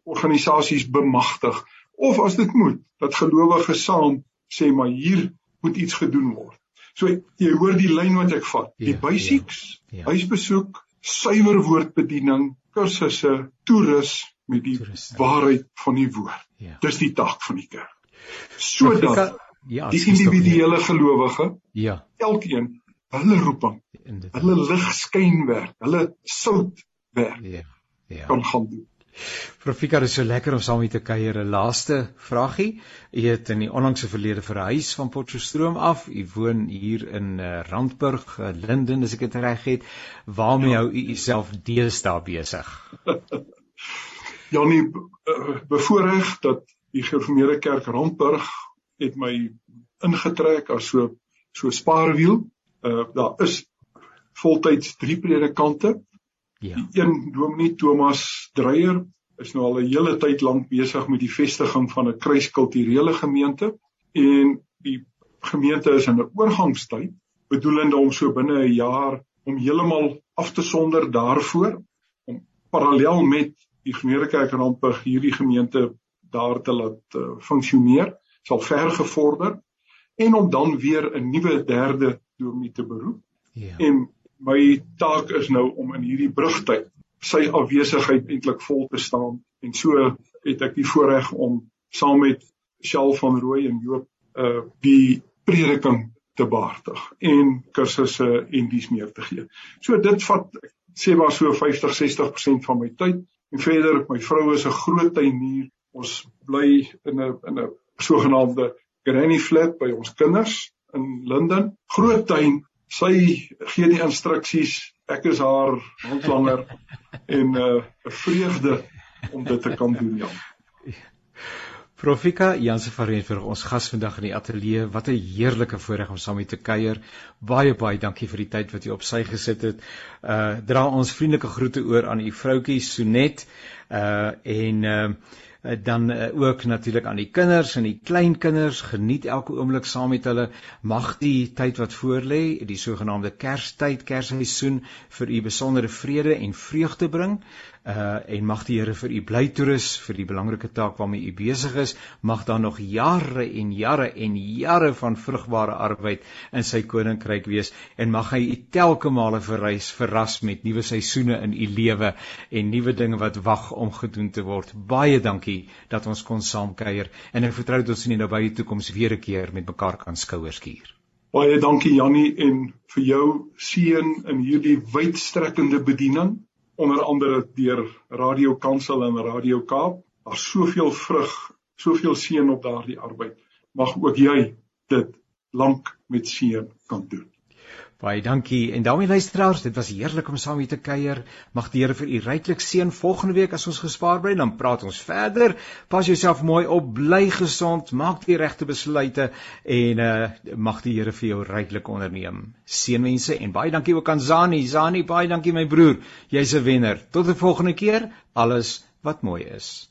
organisasies bemagtig of as dit moet dat gelowiges saam sê maar hier moet iets gedoen word. So jy hoor die lyn wat ek vat. Die ja, basics, ja, ja. huisbesoek, suiwer woordbediening, kursusse, toerus met die toerus, waarheid van die woord. Ja. Dis die taak van die kerk. Sodat ja, die individuele gelowige ja, elkeen hulle roeping, hulle lig skyn werk, hulle sout werk. Ja. Ja. kan gaan doen. Profika, dit is so lekker om saam met te kuier. 'n Laaste vragie. U het in die onlangse verlede verhuis van Potchefstroom af. U woon hier in uh, Randburg, uh, Linden, as ek dit reg het. Waarmee ja. hou u uself deesdae besig? Janie, uh, bevoorreg dat die Gereformeerde Kerk Randburg het my ingetrek as so so spaarwiel. Uh, daar is voltyds drie predikante Ja. Die een Dominee Thomas Dreyer is nou al 'n hele tyd lank besig met die vestiging van 'n kruiskulturele gemeente en die gemeente is in 'n oorgangstyd bedoelende om so binne 'n jaar om heeltemal af te sonder daarvoor om parallel met die Gemeente Randburg hierdie gemeente daar te laat uh, funksioneer sal ver gevorder en om dan weer 'n nuwe derde dominee te beroep. Ja. En my taak is nou om in hierdie brugtyd sy afwesigheid eintlik vol te staan en so het ek die voorreg om saam met Shell van Rooi en Joop uh die prediking te baartig en kursusse en dies meer te gee. So dit vat sê maar so 50 60% van my tyd en verder my vrou is 'n groot tuinier. Ons bly in 'n in 'n sogenaamde granny flat by ons kinders in Linden. Groot tuin sy gee die instruksies. Ek is haar handlanger en 'n uh, vreugde om dit te kan doen Jan. Profika Janse van Rensburg ons gas vandag in die ateljee. Wat 'n heerlike voorreg om saam met te kuier. Baie baie dankie vir die tyd wat jy op sy gesit het. Uh dra ons vriendelike groete oor aan u vroutjie Sonet. Uh en uh Eh, dan uh, ook natuurlik aan die kinders en die kleinkinders. Geniet elke oomblik saam met hulle. Mag die tyd wat voorlê die sogenaamde kerstyd kersseisoen vir u besondere vrede en vreugde bring uh en mag die Here vir u bly toerus vir die belangrike taak waarmee u besig is. Mag daar nog jare en jare en jare van vrugbare arbeid in sy koninkryk wees. En mag hy u telke male verrys verras met nuwe seisoene in u lewe en nuwe dinge wat wag om gedoen te word. Baie dankie dat ons kon saamkuier. En ek vertrou dat ons in die nabye toekoms weer 'n keer met mekaar kan skouers skuur baie dankie Jannie en vir jou seën in hierdie wydstrekkende bediening onder andere deur Radio Kansel en Radio Kaap. Daar's soveel vrug, soveel seën op daardie arbeid. Mag ook jy dit lank met seën kan doen. Baie dankie. En daarmee luisteraars, dit was heerlik om saam hier te kuier. Mag die Here vir u ryklik seën volgende week as ons gespaar bly, dan praat ons verder. Pas jouself mooi op, bly gesond, maak die regte besluite en uh mag die Here vir jou ryklik onderneem. Seënwense en baie dankie ook aan Zani. Zani, baie dankie my broer. Jy's 'n wenner. Tot 'n volgende keer. Alles wat mooi is.